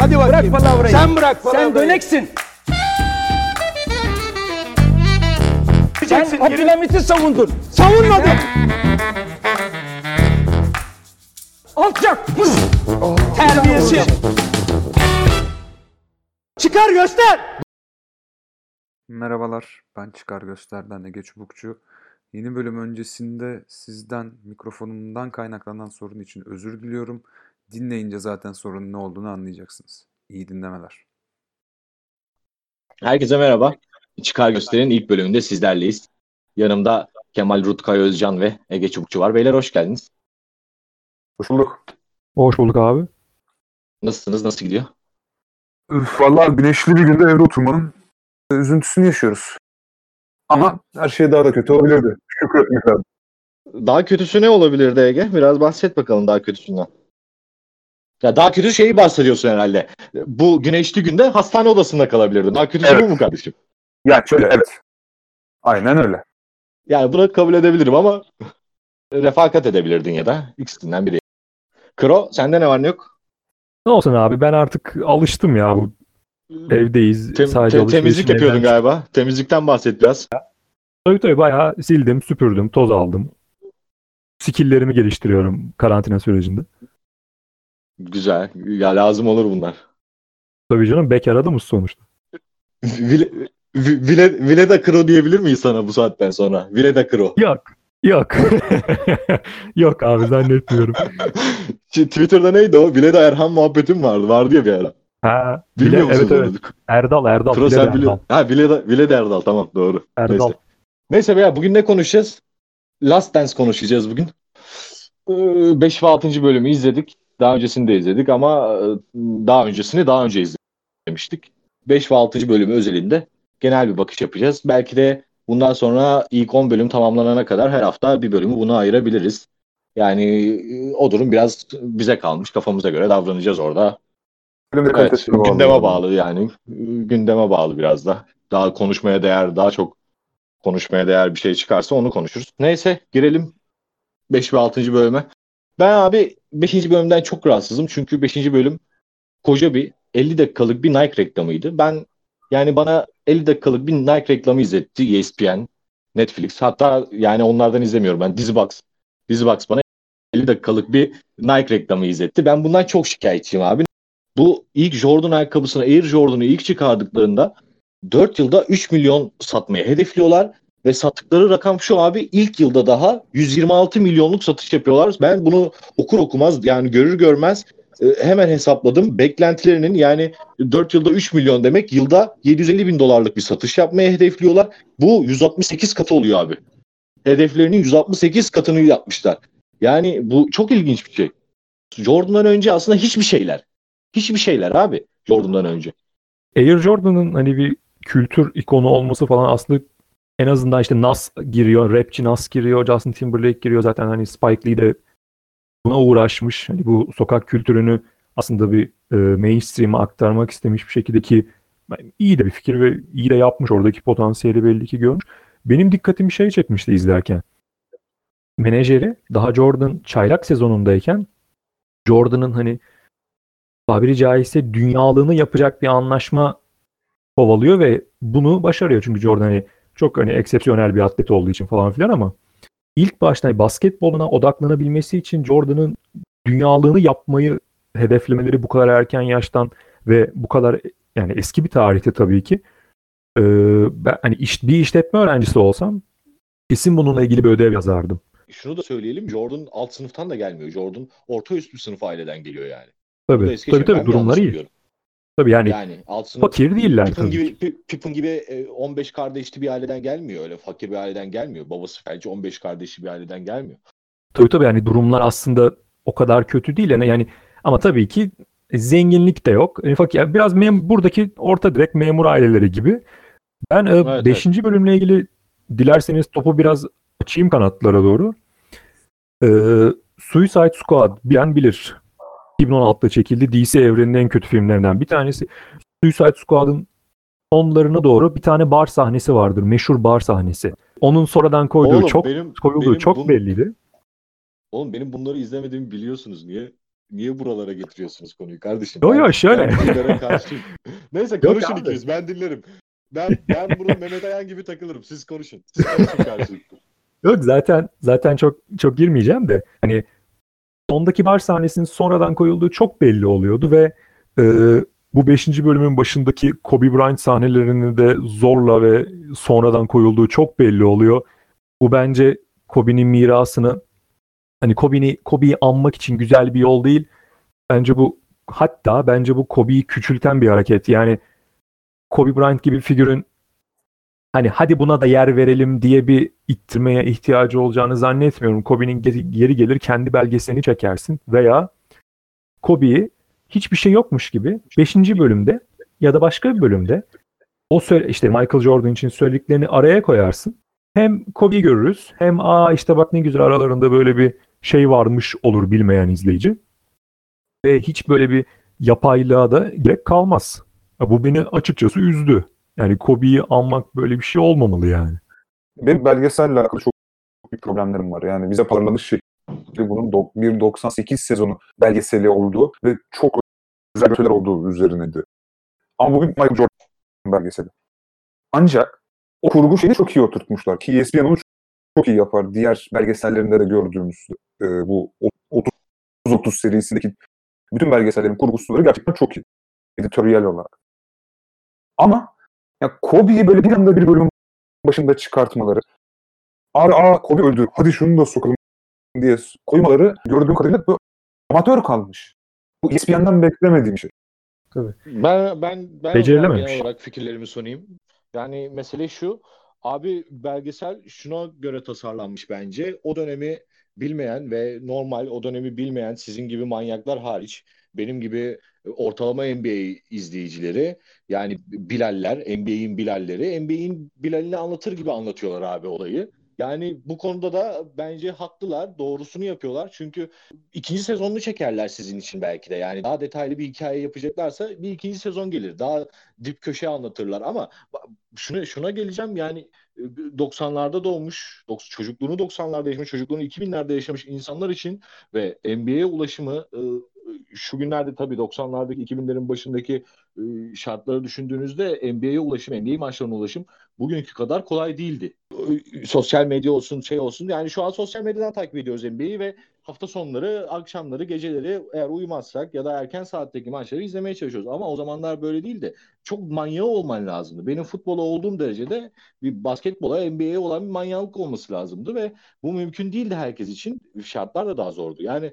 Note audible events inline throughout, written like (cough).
Hadi bakayım. Bırak palavrayı. Sen bırak Sen palavrayı. döneksin. Sen Diyeceksin, yeri- Abdülhamit'i savundun. Savunmadım. Alçak. Terbiyesiz. Çıkar göster. Merhabalar, ben Çıkar Göster'den Ege Çubukçu. Yeni bölüm öncesinde sizden mikrofonumdan kaynaklanan sorun için özür diliyorum. Dinleyince zaten sorunun ne olduğunu anlayacaksınız. İyi dinlemeler. Herkese merhaba. Çıkar Göster'in ilk bölümünde sizlerleyiz. Yanımda Kemal Rutkay Özcan ve Ege Çubukçu var. Beyler hoş geldiniz. Hoş bulduk. Hoş bulduk abi. Nasılsınız? Nasıl gidiyor? Üf, vallahi güneşli bir günde evde oturmanın üzüntüsünü yaşıyoruz. Ama her şey daha da kötü olabilirdi. Şükretmek lazım. Daha kötüsü ne olabilirdi Ege? Biraz bahset bakalım daha kötüsünden. Ya daha kötü şeyi bahsediyorsun herhalde. Bu güneşli günde hastane odasında kalabilirdin. Daha kötüsü Evet. bu mu kardeşim? Ya şöyle evet. Aynen öyle. Yani bunu kabul edebilirim ama (laughs) refakat edebilirdin ya da ikisinden biri. Kro sende ne var ne yok? Ne olsun abi ben artık alıştım ya bu evdeyiz. Tem- sadece te- temizlik yapıyordun evden galiba. Temizlikten bahset biraz. Tabii tabii bayağı sildim, süpürdüm, toz aldım. Skill'lerimi geliştiriyorum karantina sürecinde. Güzel. Ya lazım olur bunlar. Tabii canım bekar adamız sonuçta. Vile, Vi- Vile, Vileda Kro diyebilir miyiz sana bu saatten sonra? Vileda Kro. Yok. Yok. (laughs) Yok abi zannetmiyorum. (laughs) Şey, Twitter'da neydi o? Vileda Erhan muhabbetim vardı. Vardı ya bir ara. Ha, Bilmiyor bile, musun evet evet. Erdal Erdal. Kro bile sen biliyor. Ha Vileda, Vileda Erdal tamam doğru. Erdal. Neyse. Neyse beyler bugün ne konuşacağız? Last Dance konuşacağız bugün. 5 ve 6. bölümü izledik. Daha öncesini de izledik ama e, daha öncesini daha önce izlemiştik. 5 ve 6. bölümü özelinde genel bir bakış yapacağız. Belki de bundan sonra ilk 10 bölüm tamamlanana kadar her hafta bir bölümü buna ayırabiliriz. Yani e, o durum biraz bize kalmış. Kafamıza göre davranacağız orada. Evet, gündeme bağlı yani. Gündeme bağlı biraz da. Daha konuşmaya değer, daha çok konuşmaya değer bir şey çıkarsa onu konuşuruz. Neyse girelim 5 ve 6. bölüme. Ben abi 5. bölümden çok rahatsızım. Çünkü 5. bölüm koca bir 50 dakikalık bir Nike reklamıydı. Ben yani bana 50 dakikalık bir Nike reklamı izletti ESPN, Netflix. Hatta yani onlardan izlemiyorum ben. Dizibox. Dizibox bana 50 dakikalık bir Nike reklamı izletti. Ben bundan çok şikayetçiyim abi. Bu ilk Jordan ayakkabısını Air Jordan'ı ilk çıkardıklarında 4 yılda 3 milyon satmayı hedefliyorlar ve sattıkları rakam şu abi ilk yılda daha 126 milyonluk satış yapıyorlar. Ben bunu okur okumaz yani görür görmez e, hemen hesapladım. Beklentilerinin yani 4 yılda 3 milyon demek yılda 750 bin dolarlık bir satış yapmaya hedefliyorlar. Bu 168 katı oluyor abi. Hedeflerinin 168 katını yapmışlar. Yani bu çok ilginç bir şey. Jordan'dan önce aslında hiçbir şeyler. Hiçbir şeyler abi Jordan'dan önce. Air Jordan'ın hani bir kültür ikonu olması falan aslında en azından işte Nas giriyor, rapçi Nas giriyor, Justin Timberlake giriyor zaten hani Spike Lee de buna uğraşmış. Hani bu sokak kültürünü aslında bir e, mainstream'e aktarmak istemiş bir şekilde ki ben- iyi de bir fikir ve iyi de yapmış. Oradaki potansiyeli belli ki görmüş. Benim dikkatimi şey çekmişti izlerken. Menajeri daha Jordan çaylak sezonundayken Jordan'ın hani tabiri caizse dünyalığını yapacak bir anlaşma kovalıyor ve bunu başarıyor. Çünkü Jordan hani çok hani eksepsiyonel bir atlet olduğu için falan filan ama ilk başta hani basketboluna odaklanabilmesi için Jordan'ın dünyalığını yapmayı hedeflemeleri bu kadar erken yaştan ve bu kadar yani eski bir tarihte tabii ki ee, ben hani iş, bir işletme öğrencisi olsam kesin bununla ilgili bir ödev yazardım. Şunu da söyleyelim Jordan alt sınıftan da gelmiyor. Jordan orta üst bir sınıf aileden geliyor yani. Tabii tabii, tabii Ben durumları iyi. biliyorum? Tabii yani, Yani alt sınıf fakir değiller tabii gibi, ki. Pi- Pippen gibi e, 15 kardeşli bir aileden gelmiyor. Öyle fakir bir aileden gelmiyor. Babası felci 15 kardeşli bir aileden gelmiyor. Tabii tabii yani durumlar aslında o kadar kötü değil yani, yani ama tabii ki zenginlik de yok. E, fakir yani biraz mem buradaki orta direkt memur aileleri gibi. Ben Evet, 5. bölümle ilgili dilerseniz topu biraz açayım kanatlara doğru. E, Suicide Squad bilen bilir. 2016'da çekildi. DC evreninin en kötü filmlerinden bir tanesi. Suicide Squad'ın sonlarına doğru bir tane bar sahnesi vardır. Meşhur bar sahnesi. Onun sonradan koyduğu Oğlum çok benim, koyulduğu benim çok bun- belliydi. Oğlum benim bunları izlemediğimi biliyorsunuz. Niye niye buralara getiriyorsunuz konuyu kardeşim? Yo, yo, Ben- şöyle. (laughs) Neyse Yok konuşun ikiniz ben dinlerim. Ben ben burada (laughs) Mehmet Ayan gibi takılırım. Siz konuşun. Siz konuşun karşılıklı. Yok zaten zaten çok çok girmeyeceğim de hani sondaki bar sahnesinin sonradan koyulduğu çok belli oluyordu ve e, bu 5. bölümün başındaki Kobe Bryant sahnelerini de zorla ve sonradan koyulduğu çok belli oluyor. Bu bence Kobe'nin mirasını hani Kobe'ni Kobe'yi anmak için güzel bir yol değil. Bence bu hatta bence bu Kobe'yi küçülten bir hareket. Yani Kobe Bryant gibi figürün hani hadi buna da yer verelim diye bir ittirmeye ihtiyacı olacağını zannetmiyorum. Kobe'nin geri, gelir kendi belgeselini çekersin veya Kobe'yi hiçbir şey yokmuş gibi 5. bölümde ya da başka bir bölümde o söyle işte Michael Jordan için söylediklerini araya koyarsın. Hem Kobe'yi görürüz hem aa işte bak ne güzel aralarında böyle bir şey varmış olur bilmeyen izleyici. Ve hiç böyle bir yapaylığa da gerek kalmaz. Bu beni açıkçası üzdü. Yani Kobe'yi anmak böyle bir şey olmamalı yani. Benim belgeselle alakalı çok büyük problemlerim var. Yani bize parlanış şekli bunun do- bir 98 sezonu belgeseli olduğu ve çok özel şeyler olduğu üzerineydi. Ama bu bir Michael Jordan belgeseli. Ancak o kurgu şeyini çok iyi oturtmuşlar. Ki ESPN onu çok iyi yapar. Diğer belgesellerinde de gördüğümüz e, bu 30-30 serisindeki bütün belgesellerin kurgusuları gerçekten çok iyi. Editoryal olarak. Ama ya Kobe'yi böyle bir anda bir bölümün başında çıkartmaları abi aa Kobe öldü hadi şunu da sokalım diye koymaları gördüğüm kadarıyla bu amatör kalmış. Bu ESPN'den beklemediğim şey. Ben ben ben Becerilememiş. genel olarak fikirlerimi sunayım. Yani mesele şu. Abi belgesel şuna göre tasarlanmış bence. O dönemi bilmeyen ve normal o dönemi bilmeyen sizin gibi manyaklar hariç benim gibi ortalama NBA izleyicileri yani Bilaller, NBA'in Bilalleri, NBA'in Bilalini anlatır gibi anlatıyorlar abi olayı. Yani bu konuda da bence haklılar, doğrusunu yapıyorlar. Çünkü ikinci sezonunu çekerler sizin için belki de. Yani daha detaylı bir hikaye yapacaklarsa bir ikinci sezon gelir. Daha dip köşe anlatırlar ama şuna şuna geleceğim yani e, 90'larda doğmuş, dok- çocukluğunu 90'larda yaşamış, çocukluğunu 2000'lerde yaşamış insanlar için ve NBA'ye ulaşımı e, şu günlerde tabii 90'lardaki 2000'lerin başındaki şartları düşündüğünüzde NBA'ye ulaşım, NBA maçlarına ulaşım bugünkü kadar kolay değildi. E, Sosyal medya olsun, şey olsun. Yani şu an sosyal medyadan takip ediyoruz NBA'yi ve hafta sonları, akşamları, geceleri eğer uyumazsak ya da erken saatteki maçları izlemeye çalışıyoruz. Ama o zamanlar böyle değildi. Çok manyağı olman lazımdı. Benim futbola olduğum derecede bir basketbola, NBA'ye olan bir manyaklık olması lazımdı ve bu mümkün değildi herkes için. Şartlar da daha zordu. Yani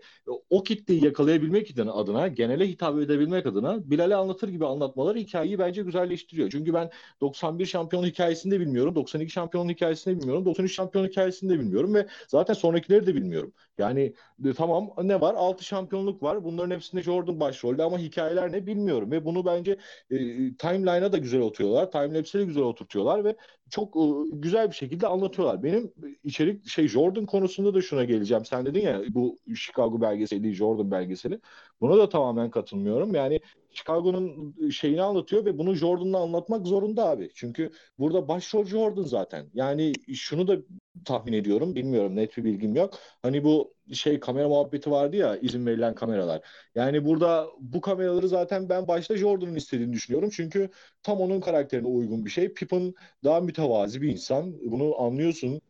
o kitleyi yakalayabilmek adına, genele hitap edebilmek adına Bilal'i anlatır gibi anlatmaları hikayeyi bence güzelleştiriyor. Çünkü ben 91 şampiyon hikayesini de bilmiyorum, 92 şampiyon hikayesini de bilmiyorum, 93 şampiyon hikayesini de bilmiyorum ve zaten sonrakileri de bilmiyorum. Yani e, tamam ne var? 6 şampiyonluk var. Bunların hepsinde Jordan başrolde ama hikayeler ne bilmiyorum ve bunu bence e, timeline'a da güzel oturuyorlar. Timelapse'e de güzel oturtuyorlar ve çok e, güzel bir şekilde anlatıyorlar. Benim içerik şey Jordan konusunda da şuna geleceğim. Sen dedin ya bu Chicago belgeseli, Jordan belgeseli. Buna da tamamen katılmıyorum. Yani Chicago'nun şeyini anlatıyor ve bunu Jordan'la anlatmak zorunda abi. Çünkü burada başrol Jordan zaten. Yani şunu da tahmin ediyorum. Bilmiyorum net bir bilgim yok. Hani bu şey kamera muhabbeti vardı ya izin verilen kameralar. Yani burada bu kameraları zaten ben başta Jordan'ın istediğini düşünüyorum. Çünkü tam onun karakterine uygun bir şey. Pippen daha mütevazi bir insan. Bunu anlıyorsun.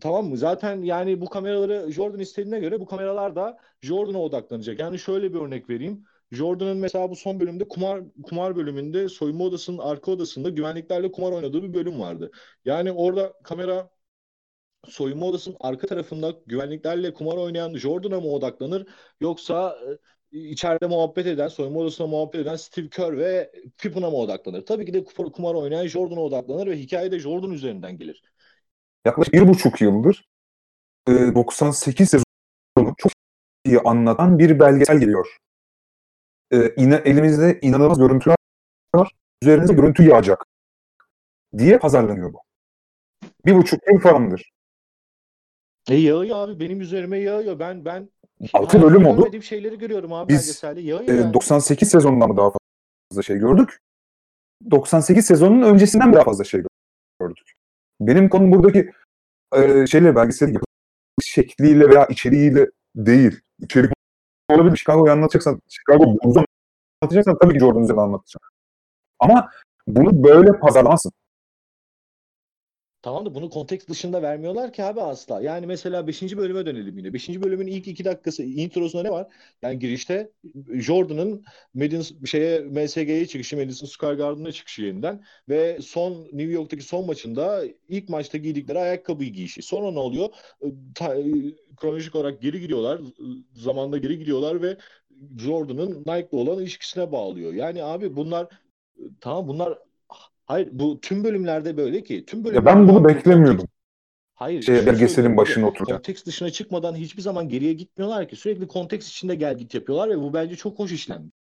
Tamam mı? Zaten yani bu kameraları Jordan istediğine göre bu kameralar da Jordan'a odaklanacak. Yani şöyle bir örnek vereyim. Jordan'ın mesela bu son bölümde kumar kumar bölümünde soyunma odasının arka odasında güvenliklerle kumar oynadığı bir bölüm vardı. Yani orada kamera soyunma odasının arka tarafında güvenliklerle kumar oynayan Jordan'a mı odaklanır yoksa e, içeride muhabbet eden, soyunma odasında muhabbet eden Steve Kerr ve Pippen'a mı odaklanır? Tabii ki de kumar, kumar oynayan Jordan'a odaklanır ve hikaye de Jordan üzerinden gelir. Yaklaşık bir buçuk yıldır e, 98 sezonu çok iyi anlatan bir belgesel geliyor. E, ina- elimizde inanılmaz görüntüler var. Üzerinize görüntü yağacak diye pazarlanıyor bu. Bir buçuk yıl falandır. E yağıyor abi benim üzerime yağıyor. Ben ben Altı hayatımda bölüm oldu. şeyleri görüyorum abi Biz. Yağıyor E, yani. 98 sezonundan mı daha fazla şey gördük? 98 sezonunun öncesinden daha fazla şey gördük. Benim konum buradaki e, şeyle belgeseli yapılış şekliyle veya içeriğiyle değil. İçerik olabilir. Chicago'yu anlatacaksan, Chicago Bulls'u anlatacaksan tabii ki Jordan anlatacağım. Ama bunu böyle pazarlamazsın. Tamam da bunu konteks dışında vermiyorlar ki abi asla. Yani mesela 5. bölüme dönelim yine. 5. bölümün ilk 2 dakikası introsunda ne var? Yani girişte Jordan'ın Madison şeye MSG'ye çıkışı, Madison Square Garden'a çıkışı yeniden ve son New York'taki son maçında ilk maçta giydikleri ayakkabıyı giyişi. Sonra ne oluyor? Ta, kronolojik olarak geri gidiyorlar. Zamanda geri gidiyorlar ve Jordan'ın Nike'la olan ilişkisine bağlıyor. Yani abi bunlar tamam bunlar Hayır bu tüm bölümlerde böyle ki. Tüm Ya bölümlerde ben bunu beklemiyordum. Hayır. Şey, belgeselin başına oturacak. Konteks dışına çıkmadan hiçbir zaman geriye gitmiyorlar ki. Sürekli konteks içinde gel git yapıyorlar ve bu bence çok hoş işlenmiş.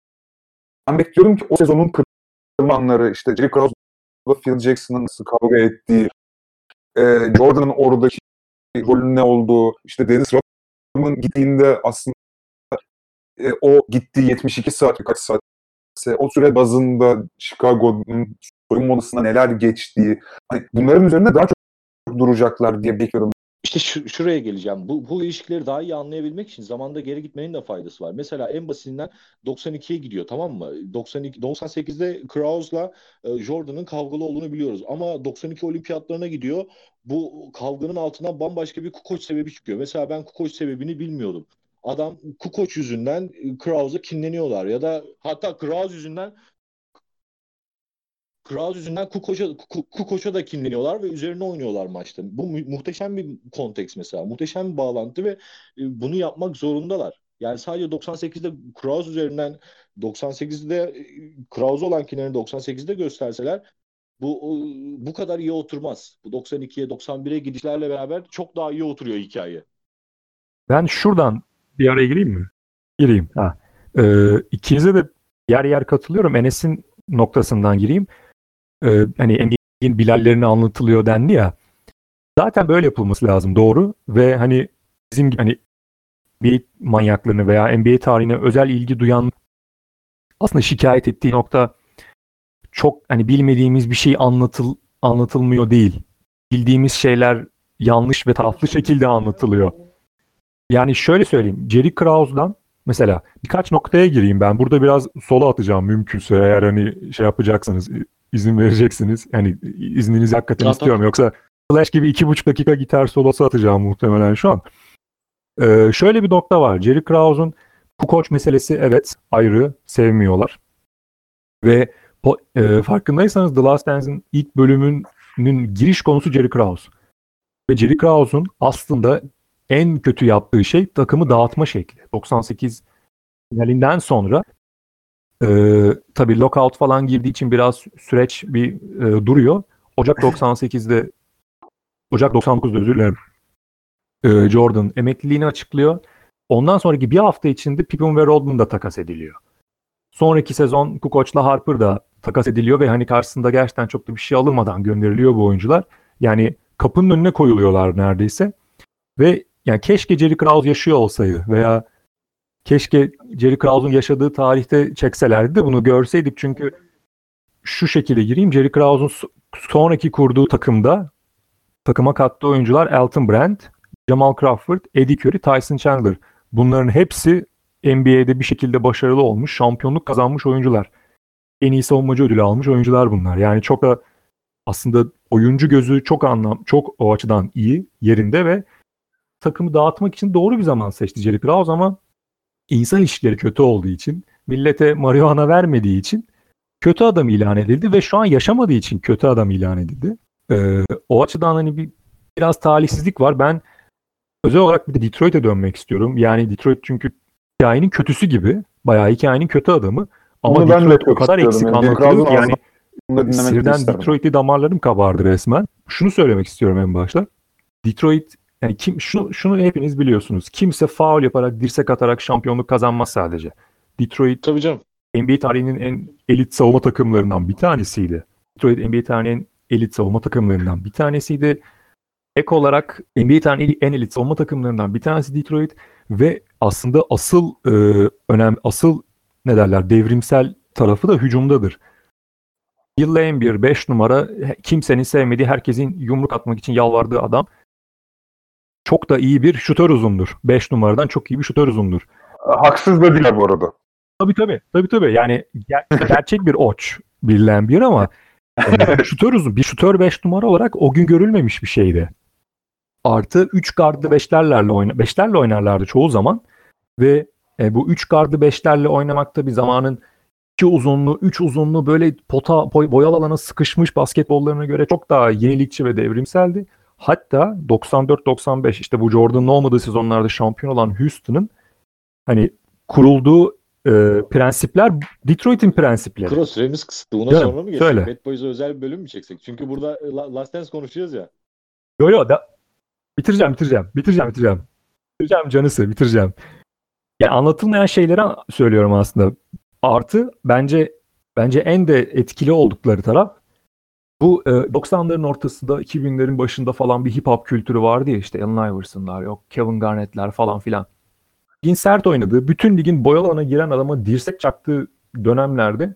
Ben bekliyorum ki o sezonun kırılma anları işte Jerry Krause'la Phil Jackson'ın nasıl kavga ettiği, e, Jordan'ın oradaki rolünün ne olduğu, işte Dennis Rodman'ın gittiğinde aslında e, o gittiği 72 saat kaç saat o süre bazında Chicago'nun soyunma odasında neler geçtiği hani bunların üzerinde daha çok duracaklar diye bekliyorum. İşte şu, şuraya geleceğim. Bu, bu ilişkileri daha iyi anlayabilmek için zamanda geri gitmenin de faydası var. Mesela en basitinden 92'ye gidiyor tamam mı? 92 98'de Krause'la e, Jordan'ın kavgalı olduğunu biliyoruz. Ama 92 olimpiyatlarına gidiyor. Bu kavganın altından bambaşka bir Kukoc sebebi çıkıyor. Mesela ben Kukoc sebebini bilmiyordum. Adam Kukoc yüzünden Krause'a kinleniyorlar ya da hatta Krause yüzünden Krause yüzünden Kukoc'a Kukoc'a da kinleniyorlar ve üzerine oynuyorlar maçta. Bu mu- muhteşem bir konteks mesela. Muhteşem bir bağlantı ve e, bunu yapmak zorundalar. Yani sadece 98'de Krause üzerinden 98'de e, Krause olan kinlerini 98'de gösterseler bu bu kadar iyi oturmaz. Bu 92'ye 91'e gidişlerle beraber çok daha iyi oturuyor hikaye. Ben şuradan bir araya gireyim mi? Gireyim. Ha. Ee, ikinize de yer yer katılıyorum. Enes'in noktasından gireyim. Ee, hani NBA'in bilallerini anlatılıyor dendi ya. Zaten böyle yapılması lazım doğru ve hani bizim gibi hani NBA manyaklarını veya NBA tarihine özel ilgi duyan aslında şikayet ettiği nokta çok hani bilmediğimiz bir şey anlatıl anlatılmıyor değil. Bildiğimiz şeyler yanlış ve taraflı şekilde anlatılıyor. Yani şöyle söyleyeyim. Jerry Krause'dan mesela birkaç noktaya gireyim ben. Burada biraz sola atacağım mümkünse eğer hani şey yapacaksanız izin vereceksiniz. Yani izninizi hakikaten At, at. istiyorum. Yoksa Flash gibi iki buçuk dakika gitar solosu atacağım muhtemelen şu an. Ee, şöyle bir nokta var. Jerry Krause'un Kukoc meselesi evet ayrı sevmiyorlar. Ve e, farkındaysanız The Last Dance'in ilk bölümünün giriş konusu Jerry Krause. Ve Jerry Krause'un aslında en kötü yaptığı şey takımı dağıtma şekli. 98 finalinden sonra e, tabii lockout falan girdiği için biraz süreç bir e, duruyor. Ocak 98'de Ocak 99'da özür dilerim. E, Jordan emekliliğini açıklıyor. Ondan sonraki bir hafta içinde Pippen ve Rodman da takas ediliyor. Sonraki sezon Kukoc'la Harper da takas ediliyor ve hani karşısında gerçekten çok da bir şey alınmadan gönderiliyor bu oyuncular. Yani kapının önüne koyuluyorlar neredeyse. Ve yani keşke Jerry Krause yaşıyor olsaydı veya keşke Jerry Krause'un yaşadığı tarihte çekselerdi de bunu görseydik çünkü şu şekilde gireyim. Jerry Krause'un so- sonraki kurduğu takımda takıma kattığı oyuncular Elton Brand, Jamal Crawford, Eddie Curry, Tyson Chandler. Bunların hepsi NBA'de bir şekilde başarılı olmuş, şampiyonluk kazanmış oyuncular. En iyi savunmacı ödülü almış oyuncular bunlar. Yani çok da aslında oyuncu gözü çok anlam çok o açıdan iyi yerinde ve takımı dağıtmak için doğru bir zaman seçti Jerry Krause ama insan ilişkileri kötü olduğu için, millete marihuana vermediği için kötü adam ilan edildi ve şu an yaşamadığı için kötü adam ilan edildi. Ee, o açıdan hani bir biraz talihsizlik var. Ben özel olarak bir de Detroit'e dönmek istiyorum. Yani Detroit çünkü hikayenin kötüsü gibi. Bayağı hikayenin kötü adamı. Ama ben de Detroit o çok kadar eksik Yani Krause'un yani Bunu Sinirden. Detroit'li damarlarım kabardı resmen. Şunu söylemek istiyorum en başta. Detroit yani kim şunu şunu hepiniz biliyorsunuz. Kimse faul yaparak dirsek atarak şampiyonluk kazanmaz sadece. Detroit Tabii canım. NBA tarihinin en elit savunma takımlarından bir tanesiydi. Detroit NBA tarihinin elit savunma takımlarından bir tanesiydi. Ek olarak NBA tarihinin en elit savunma takımlarından bir tanesi Detroit ve aslında asıl e, önem asıl ne derler devrimsel tarafı da hücumdadır. Yılla en bir 5 numara kimsenin sevmediği herkesin yumruk atmak için yalvardığı adam. Çok da iyi bir şutör uzundur. 5 numaradan çok iyi bir şutör uzundur. Haksız da değil bu arada. Tabii tabii. Tabii tabii. Yani ger- (laughs) gerçek bir oç bilinen bir ama e, şutör uzun. Bir şutör 5 numara olarak o gün görülmemiş bir şeydi. Artı 3 gardı 5'lerle oyna 5'lerle oynarlardı çoğu zaman ve e, bu 3 gardı 5'lerle oynamakta bir zamanın 2 uzunluğu, 3 uzunluğu böyle pota boy, boyalı alana sıkışmış basketbollarına göre çok daha yenilikçi ve devrimseldi. Hatta 94-95 işte bu Jordan'ın olmadığı sezonlarda şampiyon olan Houston'ın hani kurulduğu e, prensipler Detroit'in prensipleri. Kuro süremiz kısıtlı. Ona sonra mı geçsek? söyle. Bad Boys'a özel bir bölüm mü çeksek? Çünkü burada e, La- Last Dance konuşuyoruz ya. Yo yo da bitireceğim bitireceğim bitireceğim bitireceğim. Bitireceğim canısı bitireceğim. Yani anlatılmayan şeyleri söylüyorum aslında. Artı bence bence en de etkili oldukları taraf bu e, 90'ların ortasında 2000'lerin başında falan bir hip hop kültürü vardı ya işte Allen Iverson'lar yok Kevin Garnett'ler falan filan. Ligin sert oynadığı, bütün ligin boyalı alana giren adama dirsek çaktığı dönemlerde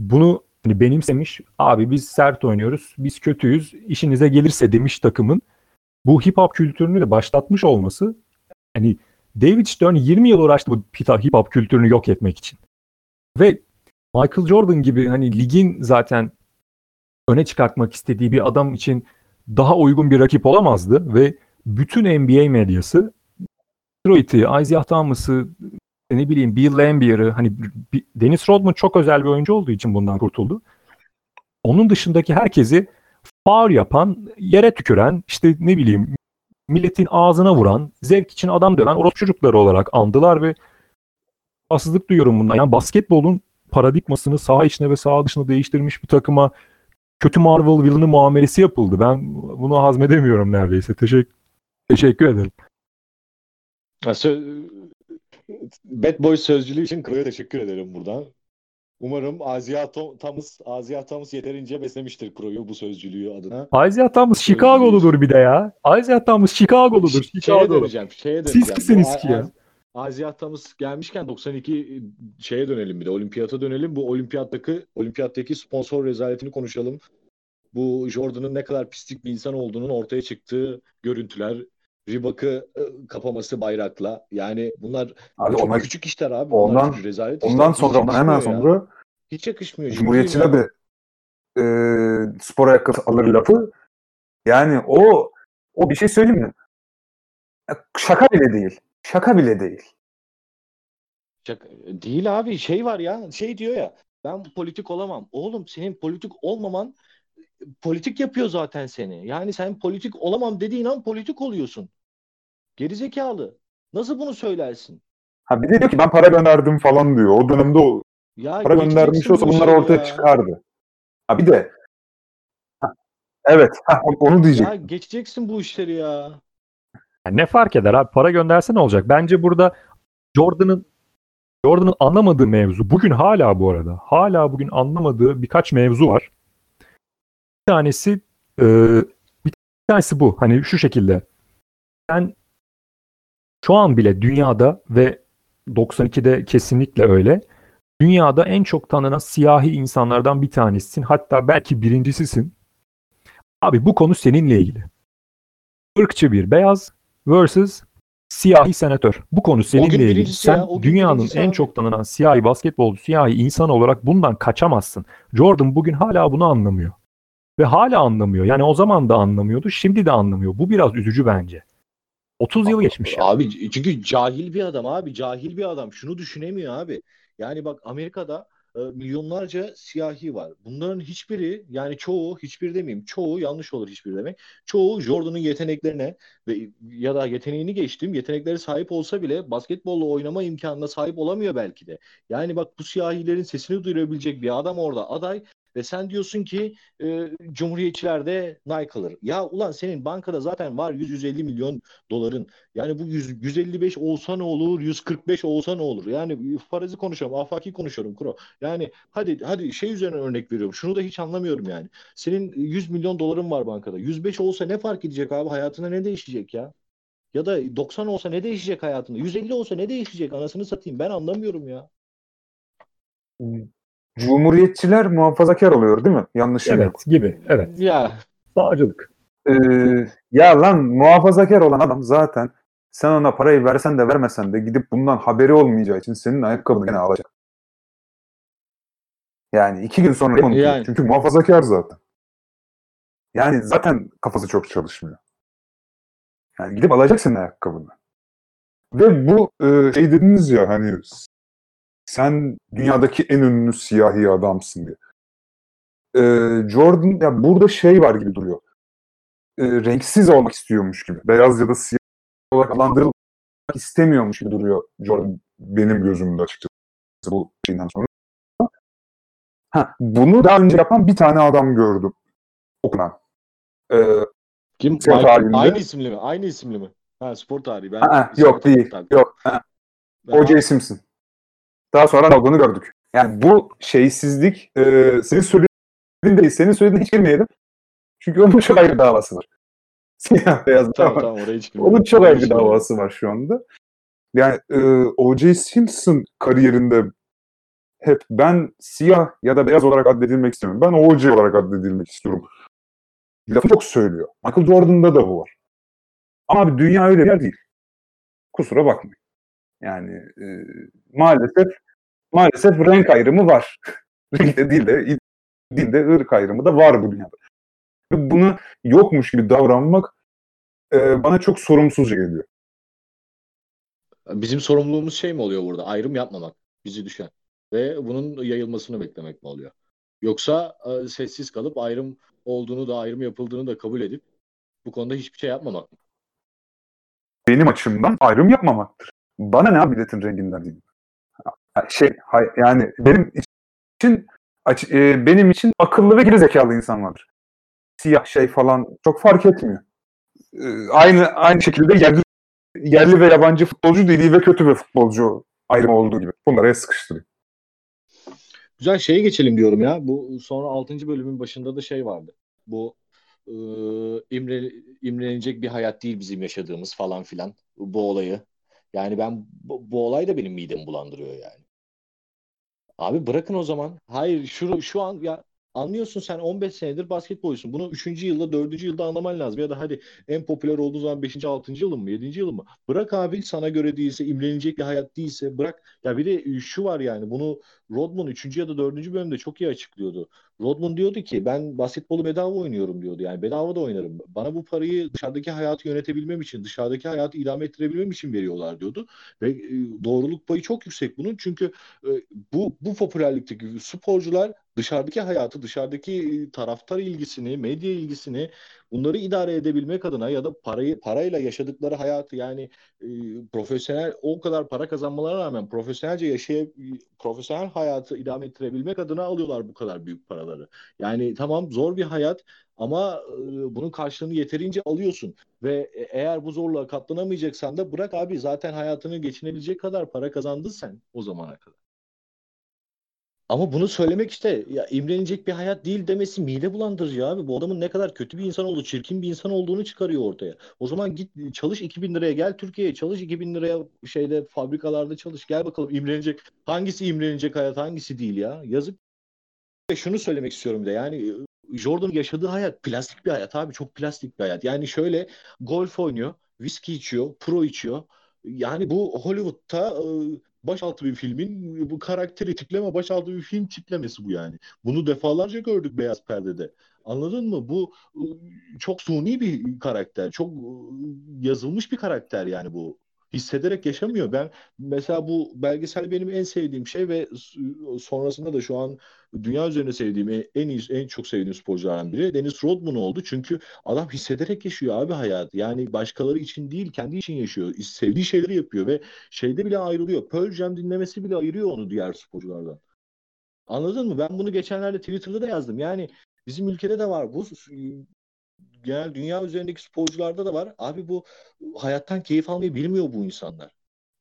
bunu hani benimsemiş. Abi biz sert oynuyoruz, biz kötüyüz, işinize gelirse demiş takımın bu hip hop kültürünü de başlatmış olması hani David Stern 20 yıl uğraştı bu hip hop kültürünü yok etmek için. Ve Michael Jordan gibi hani ligin zaten öne çıkartmak istediği bir adam için daha uygun bir rakip olamazdı ve bütün NBA medyası Detroit'i, Isaiah Thomas'ı, ne bileyim Bill Lambier'ı hani Dennis Rodman çok özel bir oyuncu olduğu için bundan kurtuldu. Onun dışındaki herkesi faul yapan, yere tüküren, işte ne bileyim milletin ağzına vuran, zevk için adam döven orospu çocukları olarak andılar ve rahatsızlık duyuyorum bundan. Yani basketbolun paradigmasını saha içine ve saha dışına değiştirmiş bir takıma kötü Marvel villainı muamelesi yapıldı. Ben bunu hazmedemiyorum neredeyse. Teşekkür teşekkür ederim. Bad Boys sözcülüğü için Kro'ya teşekkür ederim buradan. Umarım Azia Thomas, Azia Thomas yeterince beslemiştir Kro'yu bu sözcülüğü adına. Isaiah Thomas Chicago'ludur bir de ya. Isaiah Thomas Chicago'ludur. Şeye Chicago. döneceğim, şeye Siz döneceğim. kimsiniz Bu ki ya? Az- Azia Thomas gelmişken 92 şeye dönelim bir de olimpiyata dönelim. Bu olimpiyattaki olimpiyattaki sponsor rezaletini konuşalım. Bu Jordan'ın ne kadar pislik bir insan olduğunun ortaya çıktığı görüntüler, Reebok'ı e, kapaması bayrakla. Yani bunlar Abi çok ona, küçük işler abi. ondan- bunlar rezalet ondan işler. Hiç sonra hemen yakışmıyor ya. sonra hiç yakışmıyor. Cumhuriyetçine Ciddiyim de e, spor ayakkabısı alır lafı. Yani o o bir şey söyleyeyim mi? Şaka bile değil. Şaka bile değil. Şaka- Değil abi şey var ya şey diyor ya ben politik olamam. Oğlum senin politik olmaman politik yapıyor zaten seni. Yani sen politik olamam dediğin an politik oluyorsun. Gerizekalı. Nasıl bunu söylersin? Ha bir de diyor ki ben para gönderdim falan diyor. O dönemde o Ya para göndermiş olsa bu bunlar ortaya ya. çıkardı. Ha bir de Ha, evet ha, onu diyecek. Ya geçeceksin bu işleri ya. Yani ne fark eder abi? Para gönderse ne olacak? Bence burada Jordan'ın Jordan'ın anlamadığı mevzu bugün hala bu arada hala bugün anlamadığı birkaç mevzu var. Bir tanesi e, bir tanesi bu. Hani şu şekilde. Sen şu an bile dünyada ve 92'de kesinlikle öyle. Dünyada en çok tanınan siyahi insanlardan bir tanesisin. Hatta belki birincisisin. Abi bu konu seninle ilgili. Irkçı bir beyaz versus siyahi senatör. Bu konu seninle ilgili. ya, Sen gün dünyanın en abi. çok tanınan siyahi basketbolcu, siyahi insan olarak bundan kaçamazsın. Jordan bugün hala bunu anlamıyor. Ve hala anlamıyor. Yani o zaman da anlamıyordu, şimdi de anlamıyor. Bu biraz üzücü bence. 30 yıl geçmiş ya. Abi çünkü cahil bir adam abi cahil bir adam şunu düşünemiyor abi. Yani bak Amerika'da e, milyonlarca siyahi var. Bunların hiçbiri yani çoğu hiçbir demeyeyim çoğu yanlış olur hiçbir demek. Çoğu Jordan'ın yeteneklerine ve ya da yeteneğini geçtim yetenekleri sahip olsa bile basketbolla oynama imkanına sahip olamıyor belki de. Yani bak bu siyahilerin sesini duyurabilecek bir adam orada aday ve sen diyorsun ki e, Cumhuriyetçiler de alır. Ya ulan senin bankada zaten var 100-150 milyon doların. Yani bu 100, 155 olsa ne olur, 145 olsa ne olur? Yani farazi konuşuyorum, afaki konuşuyorum Kuro. Yani hadi hadi şey üzerine örnek veriyorum. Şunu da hiç anlamıyorum yani. Senin 100 milyon doların var bankada. 105 olsa ne fark edecek abi? Hayatında ne değişecek ya? Ya da 90 olsa ne değişecek hayatında? 150 olsa ne değişecek? Anasını satayım. Ben anlamıyorum ya. Cumhuriyetçiler muhafazakar oluyor değil mi? Yanlış Evet gibi. Evet. Ya Sağcılık. Ee, ya lan muhafazakar olan adam zaten Sen ona parayı versen de vermesen de gidip bundan haberi olmayacağı için senin ayakkabını gene alacak. Yani iki gün sonra unutuyor. Yani. Çünkü muhafazakar zaten. Yani zaten kafası çok çalışmıyor. Yani gidip alacaksın ayakkabını. Ve bu e, şey dediniz ya hani sen dünyadaki en ünlü siyahi adamsın diye. E, Jordan ya burada şey var gibi duruyor. E, renksiz olmak istiyormuş gibi. Beyaz ya da siyah olarak adlandırılmak istemiyormuş gibi duruyor Jordan benim gözümde açıkçası bu şeyinden sonra. Ha, bunu daha önce yapan bir tane adam gördüm. Okunan. E, Kim? Spor tarihinde. Aynı isimli mi? Aynı isimli mi? Ha spor tarihi. Ben isim yok değil. Yok. ha, O.J. Simpson. Daha sonra olduğunu gördük. Yani bu şeysizlik e, senin söylediğin değil. Senin söylediğin hiç girmeyelim. Çünkü onun çok ayrı davası var. (laughs) Siyah beyaz Tamam dava. tamam oraya hiç. Onun çok ayrı bir davası var şu anda. Yani e, O.J. Simpson kariyerinde hep ben siyah ya da beyaz olarak addedilmek istemiyorum. Ben O.J. olarak addedilmek istiyorum. Lafı çok söylüyor. Michael Jordan'da da bu var. Ama abi dünya öyle bir yer değil. Kusura bakmayın. Yani e, maalesef maalesef renk ayrımı var. (laughs) Renkte değil de değil de ırk ayrımı da var bu dünyada. Ve bunu yokmuş gibi davranmak e, bana çok sorumsuzca geliyor. Bizim sorumluluğumuz şey mi oluyor burada? Ayrım yapmamak. Bizi düşen. Ve bunun yayılmasını beklemek mi oluyor? Yoksa e, sessiz kalıp ayrım olduğunu da ayrım yapıldığını da kabul edip bu konuda hiçbir şey yapmamak mı? Benim açımdan ayrım yapmamaktır. Bana ne abi milletin renginden değil. Şey, hay- yani benim için e, benim için akıllı ve geri zekalı insan vardır. Siyah şey falan çok fark etmiyor. E, aynı aynı şekilde yerli yerli ve yabancı futbolcu değil ve kötü ve futbolcu ayrımı olduğu gibi. Bunları sıkıştırıyor. Güzel şeye geçelim diyorum ya. Bu sonra 6. bölümün başında da şey vardı. Bu e, imre, imrenecek bir hayat değil bizim yaşadığımız falan filan. Bu olayı. Yani ben bu, bu olay da benim midemi bulandırıyor yani. Abi bırakın o zaman. Hayır şu şu an ya anlıyorsun sen 15 senedir basketbolcusun. Bunu 3. yılda 4. yılda anlaman lazım. Ya da hadi en popüler olduğu zaman 5. 6. yılın mı 7. yılın mı? Bırak abi sana göre değilse imrenilecek bir hayat değilse bırak. Ya bir de şu var yani bunu Rodman 3. ya da 4. bölümde çok iyi açıklıyordu. Rodman diyordu ki ben basketbolu bedava oynuyorum diyordu. Yani bedava da oynarım. Bana bu parayı dışarıdaki hayatı yönetebilmem için, dışarıdaki hayatı idame ettirebilmem için veriyorlar diyordu. Ve e, doğruluk payı çok yüksek bunun. Çünkü e, bu bu popülerlikteki sporcular dışarıdaki hayatı, dışarıdaki taraftar ilgisini, medya ilgisini bunları idare edebilmek adına ya da parayı parayla yaşadıkları hayatı yani e, profesyonel o kadar para kazanmalarına rağmen profesyonelce yaşayıp profesyonel hayatı idame ettirebilmek adına alıyorlar bu kadar büyük paraları. Yani tamam zor bir hayat ama e, bunun karşılığını yeterince alıyorsun ve e- eğer bu zorluğa katlanamayacaksan da bırak abi zaten hayatını geçinebilecek kadar para kazandın sen o zamana kadar. Ama bunu söylemek işte ya imrenilecek bir hayat değil demesi mide bulandırıcı abi. Bu adamın ne kadar kötü bir insan olduğu, çirkin bir insan olduğunu çıkarıyor ortaya. O zaman git çalış 2000 liraya gel Türkiye'ye çalış 2000 liraya şeyde fabrikalarda çalış. Gel bakalım imrenecek. Hangisi imrenilecek hayat hangisi değil ya? Yazık. Ve şunu söylemek istiyorum de yani e, Jordan yaşadığı hayat plastik bir hayat abi çok plastik bir hayat. Yani şöyle golf oynuyor, viski içiyor, pro içiyor. Yani bu Hollywood'da başaltı bir filmin bu karakteri tipleme başaltı bir film tiplemesi bu yani. Bunu defalarca gördük beyaz perdede. Anladın mı? Bu e, çok suni bir karakter. Çok e, yazılmış bir karakter yani bu. Hissederek yaşamıyor. Ben mesela bu belgesel benim en sevdiğim şey ve sonrasında da şu an dünya üzerinde sevdiğim en en iyi en çok sevdiğim sporculardan biri Dennis Rodman oldu. Çünkü adam hissederek yaşıyor abi hayatı. Yani başkaları için değil kendi için yaşıyor. Sevdiği şeyleri yapıyor ve şeyde bile ayrılıyor. Pearl Jam dinlemesi bile ayırıyor onu diğer sporculardan. Anladın mı? Ben bunu geçenlerde Twitter'da da yazdım. Yani bizim ülkede de var. Bu genel dünya üzerindeki sporcularda da var. Abi bu hayattan keyif almayı bilmiyor bu insanlar.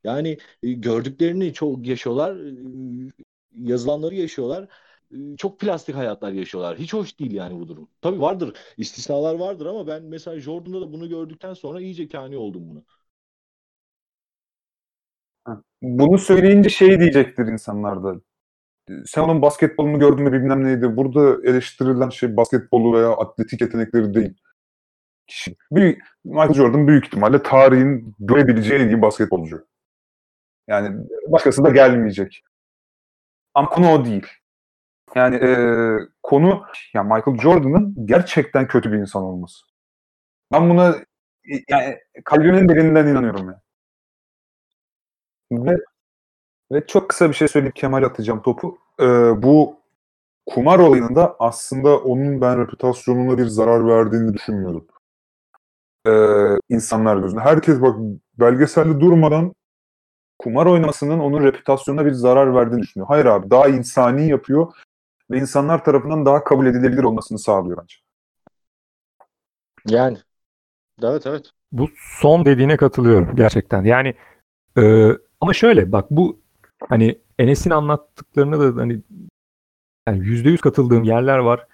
Yani e, gördüklerini çok yaşıyorlar, e, yazılanları yaşıyorlar. E, Çok plastik hayatlar yaşıyorlar. Hiç hoş değil yani bu durum. Tabii vardır, istisnalar vardır ama ben mesela Jordan'da da bunu gördükten sonra iyice kani oldum buna. Bunu söyleyince şey diyecektir insanlar da. Sen onun basketbolunu gördün mü bilmem neydi. Burada eleştirilen şey basketbolu veya atletik yetenekleri değil. Kişi. Büyük, Michael Jordan büyük ihtimalle tarihin görebileceği en iyi basketbolcu. Yani başkası da gelmeyecek. Ama konu o değil. Yani e, konu ya Michael Jordan'ın gerçekten kötü bir insan olması. Ben buna yani kalbimin derinden inanıyorum ya. Ve, ve çok kısa bir şey söyleyip Kemal atacağım topu. E, bu kumar olayında aslında onun ben reputasyonuna bir zarar verdiğini düşünmüyorum. E, insanlar gözünde. Herkes bak belgeselde durmadan kumar oynamasının onun reputasyonuna bir zarar verdiğini düşünüyor. Hayır abi daha insani yapıyor ve insanlar tarafından daha kabul edilebilir olmasını sağlıyor bence. Yani. Evet evet. Bu son dediğine katılıyorum gerçekten. Yani e, ama şöyle bak bu hani Enes'in anlattıklarını da hani yani %100 katıldığım yerler var.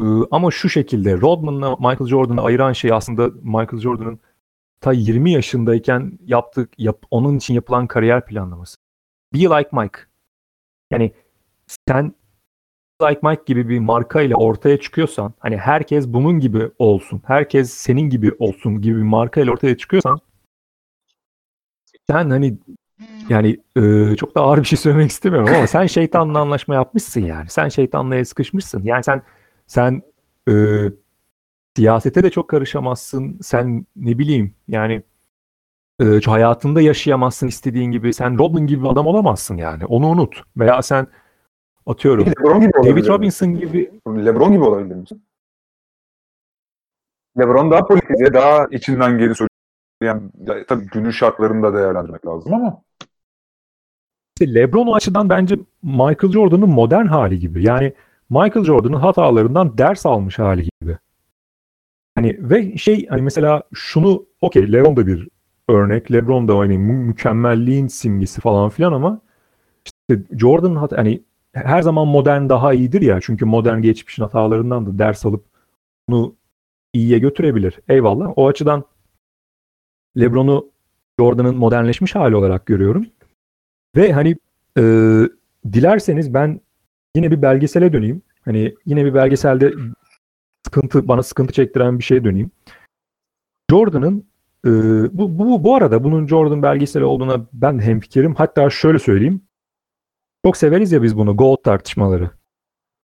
E, ama şu şekilde Rodman'la Michael Jordan'ı ayıran şey aslında Michael Jordan'ın ta 20 yaşındayken yaptık yap, onun için yapılan kariyer planlaması. Be like Mike. Yani sen like Mike gibi bir marka ile ortaya çıkıyorsan hani herkes bunun gibi olsun. Herkes senin gibi olsun gibi bir marka ile ortaya çıkıyorsan sen hani yani e, çok da ağır bir şey söylemek istemiyorum ama sen şeytanla anlaşma yapmışsın yani. Sen şeytanla el sıkışmışsın. Yani sen sen e, siyasete de çok karışamazsın. Sen ne bileyim yani e, hayatında yaşayamazsın istediğin gibi. Sen Rodman gibi bir adam olamazsın yani. Onu unut. Veya sen atıyorum LeBron gibi. David Robinson gibi LeBron gibi olabilir misin? LeBron daha politize, daha içinden geri söyleyen, ya, tabii günün şartlarını da değerlendirmek lazım ama İşte LeBron o açıdan bence Michael Jordan'ın modern hali gibi. Yani Michael Jordan'ın hatalarından ders almış hali gibi. Hani ve şey hani mesela şunu okey LeBron da bir örnek. LeBron da hani mü- mükemmelliğin simgesi falan filan ama işte Jordan'ın hata hani her zaman modern daha iyidir ya. Çünkü modern geçmişin hatalarından da ders alıp bunu iyiye götürebilir. Eyvallah. O açıdan LeBron'u Jordan'ın modernleşmiş hali olarak görüyorum. Ve hani e, dilerseniz ben yine bir belgesele döneyim. Hani yine bir belgeselde sıkıntı bana sıkıntı çektiren bir şeye döneyim. Jordan'ın e, bu, bu bu arada bunun Jordan belgeseli olduğuna ben hemfikirim. Hatta şöyle söyleyeyim. Çok severiz ya biz bunu GOAT tartışmaları.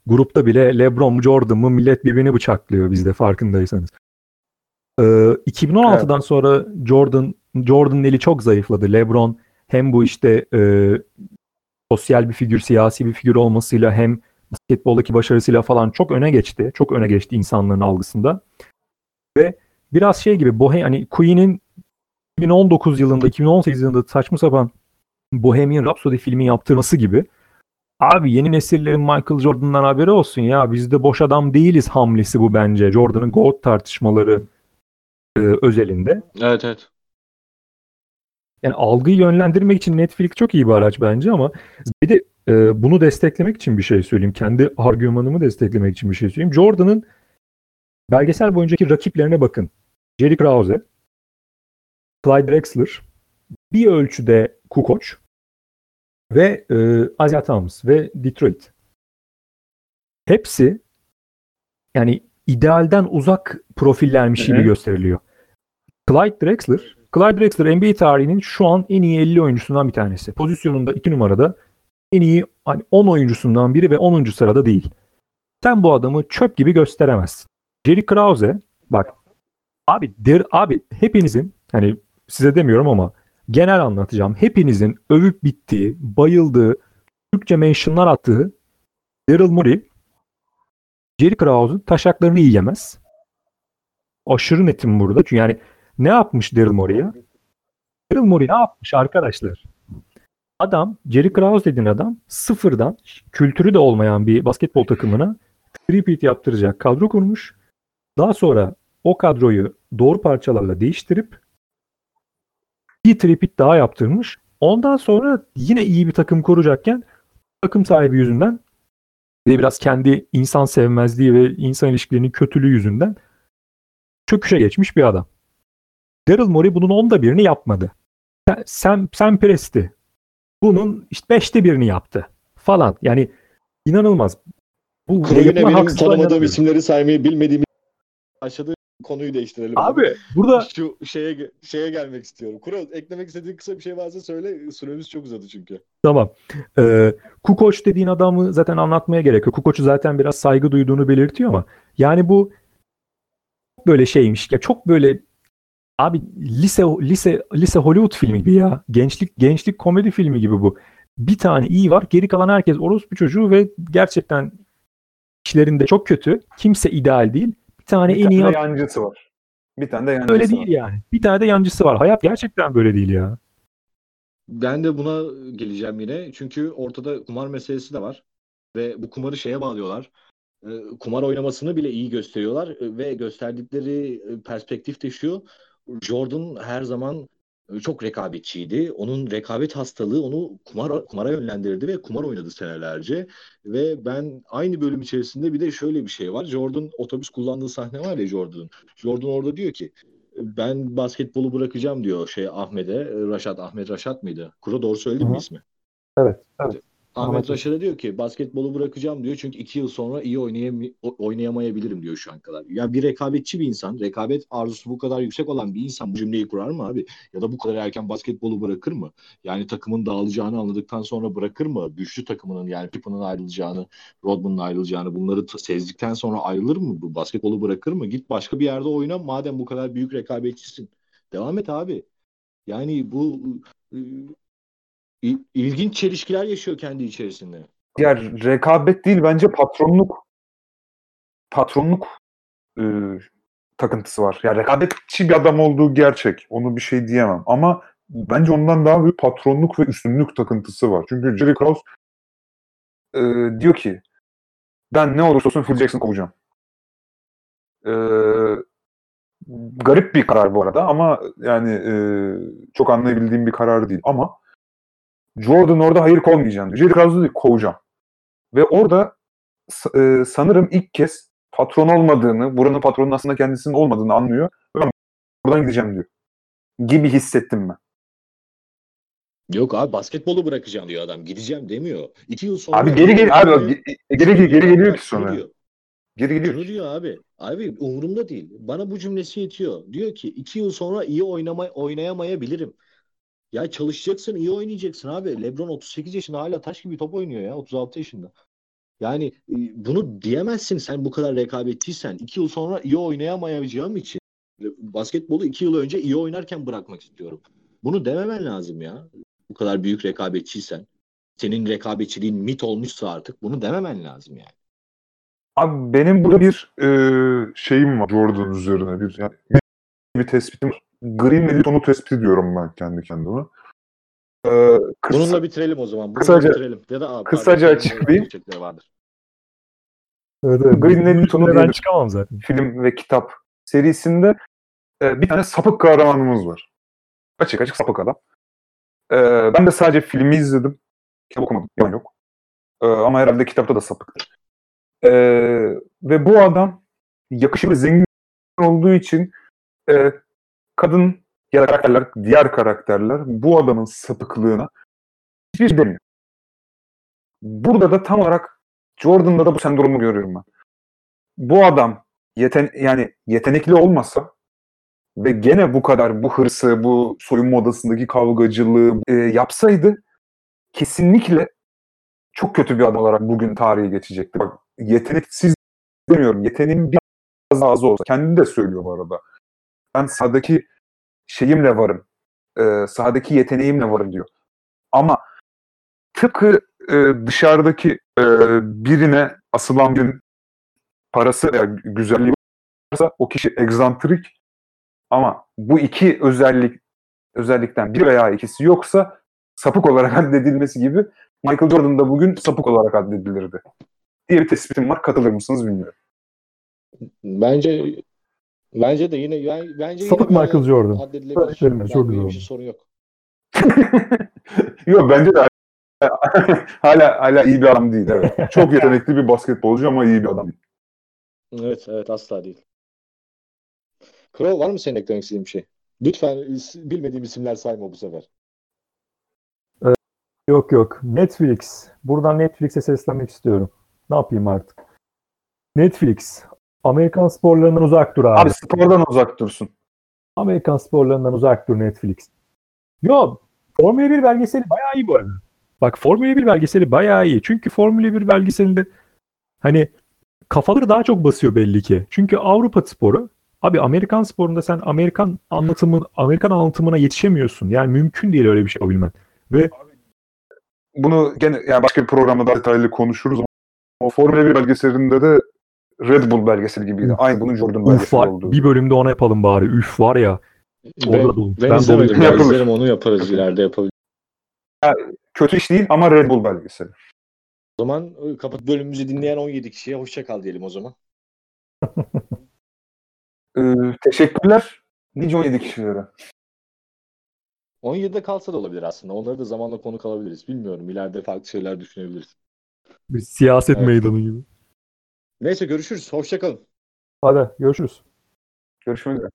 Grupta bile LeBron mu Jordan mı millet birbirini bıçaklıyor bizde farkındaysanız. Ee, 2016'dan sonra Jordan Jordan'ın eli çok zayıfladı. LeBron hem bu işte e, sosyal bir figür, siyasi bir figür olmasıyla hem basketboldaki başarısıyla falan çok öne geçti. Çok öne geçti insanların algısında. Ve biraz şey gibi Bohem hani Queen'in 2019 yılında 2018 yılında saçma sapan Bohemian Rhapsody filmi yaptırması gibi. Abi yeni nesillerin Michael Jordan'dan haberi olsun ya. Biz de boş adam değiliz hamlesi bu bence. Jordan'ın GOAT tartışmaları e, özelinde. Evet evet. Yani algıyı yönlendirmek için Netflix çok iyi bir araç bence ama bir de e, bunu desteklemek için bir şey söyleyeyim. Kendi argümanımı desteklemek için bir şey söyleyeyim. Jordan'ın belgesel boyuncaki rakiplerine bakın. Jerry Krause, Clyde Drexler, bir ölçüde Kukoc ve e, Isaiah Thomas ve Detroit. Hepsi yani idealden uzak profillermiş gibi gösteriliyor. Clyde Drexler, Clyde Drexler NBA tarihinin şu an en iyi 50 oyuncusundan bir tanesi. Pozisyonunda 2 numarada en iyi hani 10 oyuncusundan biri ve 10. sırada değil. Sen bu adamı çöp gibi gösteremezsin. Jerry Krause bak abi der, abi hepinizin hani size demiyorum ama genel anlatacağım. Hepinizin övüp bittiği, bayıldığı, Türkçe mentionlar attığı Daryl Morey Jerry Krause'un taşaklarını yiyemez. Aşırı netim burada. Çünkü yani ne yapmış Daryl Morey'e? Daryl Morey ne yapmış arkadaşlar? Adam, Jerry Krause dediğin adam sıfırdan kültürü de olmayan bir basketbol takımına repeat yaptıracak kadro kurmuş. Daha sonra o kadroyu doğru parçalarla değiştirip bir tripit daha yaptırmış. Ondan sonra yine iyi bir takım kuracakken takım sahibi yüzünden ve biraz kendi insan sevmezliği ve insan ilişkilerinin kötülüğü yüzünden çöküşe geçmiş bir adam. Daryl Morey bunun onda birini yapmadı. Sam, Sam Presti bunun işte beşte birini yaptı falan. Yani inanılmaz. Bu yapılan benim tanımadığım isimleri saymayı bilmediğim başladı. konuyu değiştirelim. Abi burada Şu şeye şeye gelmek istiyorum. Kuro eklemek istediğin kısa bir şey varsa söyle. Süremiz çok uzadı çünkü. Tamam. Ee, Kukoç dediğin adamı zaten anlatmaya gerek yok. Kukoç'u zaten biraz saygı duyduğunu belirtiyor ama yani bu böyle şeymiş. Ya çok böyle abi lise lise lise Hollywood filmi gibi ya. Gençlik gençlik komedi filmi gibi bu. Bir tane iyi var. Geri kalan herkes orospu çocuğu ve gerçekten işlerinde çok kötü. Kimse ideal değil. Bir tane Bir en iyi tane de adam yancısı var. Bir tane de yancısı öyle var. değil yani. Bir tane de yancısı var. Hayat gerçekten böyle değil ya. Ben de buna geleceğim yine. Çünkü ortada kumar meselesi de var. Ve bu kumarı şeye bağlıyorlar. Ee, Kumar oynamasını bile iyi gösteriyorlar. Ee, Ve gösterdikleri e, perspektif de şu. Jordan her zaman e, çok rekabetçiydi. Onun rekabet hastalığı onu kumar kumara yönlendirdi ve kumar oynadı senelerce. Ve ben aynı bölüm içerisinde bir de şöyle bir şey var. Jordan otobüs kullandığı sahne var ya Jordan'ın. Jordan orada diyor ki ben basketbolu bırakacağım diyor şey Ahmet'e. Raşat Ahmet Raşat mıydı? Kuro doğru söyledim mi ismi? Evet. evet. Ahmet Ahmet Raşat'a diyor ki basketbolu bırakacağım diyor çünkü iki yıl sonra iyi oynayam oynayamayabilirim diyor şu an kadar. Ya bir rekabetçi bir insan, rekabet arzusu bu kadar yüksek olan bir insan bu cümleyi kurar mı abi? Ya da bu kadar erken basketbolu bırakır mı? Yani takımın dağılacağını anladıktan sonra bırakır mı? Güçlü takımının yani Pippen'ın ayrılacağını, Rodman'ın ayrılacağını bunları sezdikten sonra ayrılır mı? Bu basketbolu bırakır mı? Git başka bir yerde oyna madem bu kadar büyük rekabetçisin. Devam et abi. Yani bu ıı, il- ilginç çelişkiler yaşıyor kendi içerisinde. Ya rekabet değil bence patronluk patronluk e, takıntısı var. Ya rekabetçi bir adam olduğu gerçek. Onu bir şey diyemem. Ama bence ondan daha büyük patronluk ve üstünlük takıntısı var. Çünkü Jerry Krause e, diyor ki ben ne olursa olsun Phil Jackson kovacağım. E, garip bir karar bu arada ama yani e, çok anlayabildiğim bir karar değil. Ama Jordan orada hayır kovmayacağım diyor. Jerry Krause diyor kovacağım. Ve orada e, sanırım ilk kez patron olmadığını, buranın patronun aslında kendisinin olmadığını anlıyor. Ve buradan gideceğim diyor. Gibi hissettim ben. Yok abi basketbolu bırakacağım diyor adam. Gideceğim demiyor. İki yıl sonra... Abi geri geri abi ge- geri geri, geri geliyor ki sonra. diyor. Geri geliyor. Şunu diyor abi. Abi umurumda değil. Bana bu cümlesi yetiyor. Diyor ki iki yıl sonra iyi oynama, oynayamayabilirim. Ya çalışacaksın, iyi oynayacaksın abi. LeBron 38 yaşında hala taş gibi top oynuyor ya. 36 yaşında. Yani e, bunu diyemezsin sen bu kadar rekabetçiysen. iki yıl sonra iyi oynayamayacağım için basketbolu iki yıl önce iyi oynarken bırakmak istiyorum. Bunu dememen lazım ya. Bu kadar büyük rekabetçiysen. Senin rekabetçiliğin mit olmuşsa artık bunu dememen lazım yani. Abi benim burada bir e, şeyim var Jordan üzerine bir yani bir tespitim var. Green Editonu tespit ediyorum ben kendi kendime. E, kısa- Bununla bitirelim o zaman. Bununla Kısaca- bitirelim. Ya da, aa, kısaca açıklayayım. vardır. Evet, evet. Green Lantern'u ben çıkamam zaten. film ve kitap serisinde e, bir tane sapık kahramanımız var. Açık açık sapık adam. E, ben de sadece filmi izledim. Kitap okumadım. Yalan yok. E, ama herhalde kitapta da sapıktır. E, ve bu adam yakışıklı zengin olduğu için e, kadın ya karakterler, diğer karakterler bu adamın sapıklığına hiçbir şey demiyor. Burada da tam olarak Jordan'da da bu sendromu görüyorum ben. Bu adam yeten yani yetenekli olmasa ve gene bu kadar bu hırsı, bu soyunma odasındaki kavgacılığı e, yapsaydı kesinlikle çok kötü bir adam olarak bugün tarihe geçecekti. Bak yeteneksiz demiyorum. Yeteneğim biraz az olsa. Kendi de söylüyor bu arada. Ben sahadaki şeyimle varım. E, sahadaki yeteneğimle varım diyor. Ama tıpkı e, dışarıdaki e, birine asılan bir parası veya güzelliği varsa o kişi egzantrik ama bu iki özellik özellikten bir veya ikisi yoksa sapık olarak (laughs) addedilmesi gibi Michael Jordan da bugün sapık olarak addedilirdi. Diye bir tespitim var. Katılır mısınız bilmiyorum. Bence bence de yine yani bence yine Sapık böyle Michael Jordan. addedilebilir. Çok güzel oldu. sorun yok. (laughs) Yok bence de (laughs) hala hala iyi bir adam değil. Evet. Çok yetenekli bir basketbolcu ama iyi bir adam değil. Evet evet asla değil. Kral var mı senin eklemek istediğin bir şey? Lütfen is- bilmediğim isimler sayma bu sefer. Yok yok. Netflix. Buradan Netflix'e seslenmek istiyorum. Ne yapayım artık? Netflix. Amerikan sporlarından uzak dur abi. Abi spordan uzak dursun. Amerikan sporlarından uzak dur Netflix. Yo, Formula 1 belgeseli bayağı iyi bu arada. Bak Formula 1 belgeseli bayağı iyi. Çünkü Formula 1 belgeselinde hani kafaları daha çok basıyor belli ki. Çünkü Avrupa sporu abi Amerikan sporunda sen Amerikan anlatımı Amerikan anlatımına yetişemiyorsun. Yani mümkün değil öyle bir şey yapabilmen. Ve Bunu gene yani başka bir programda daha detaylı konuşuruz. O Formula 1 belgeselinde de Red Bull belgeseli gibiydi. Aynı bunun Jordan uf belgeseli var, oldu. bir bölümde ona yapalım bari. Üf var ya. Ben, Orada dolu. ben, Ben izlemedim. Yapılır. izlerim onu yaparız (laughs) ileride yapabiliriz. Kötü iş değil ama Red Bull belgeseli. O zaman e, kapat bölümümüzü dinleyen 17 kişiye hoşça kal diyelim o zaman. (laughs) Ee, teşekkürler. Nice 17 kişilere. 17'de kalsa da olabilir aslında. Onları da zamanla konuk alabiliriz. Bilmiyorum. İleride farklı şeyler düşünebiliriz. Bir siyaset Evet. meydanı gibi. Neyse görüşürüz. Hoşça kalın. Hadi görüşürüz. Görüşmek üzere.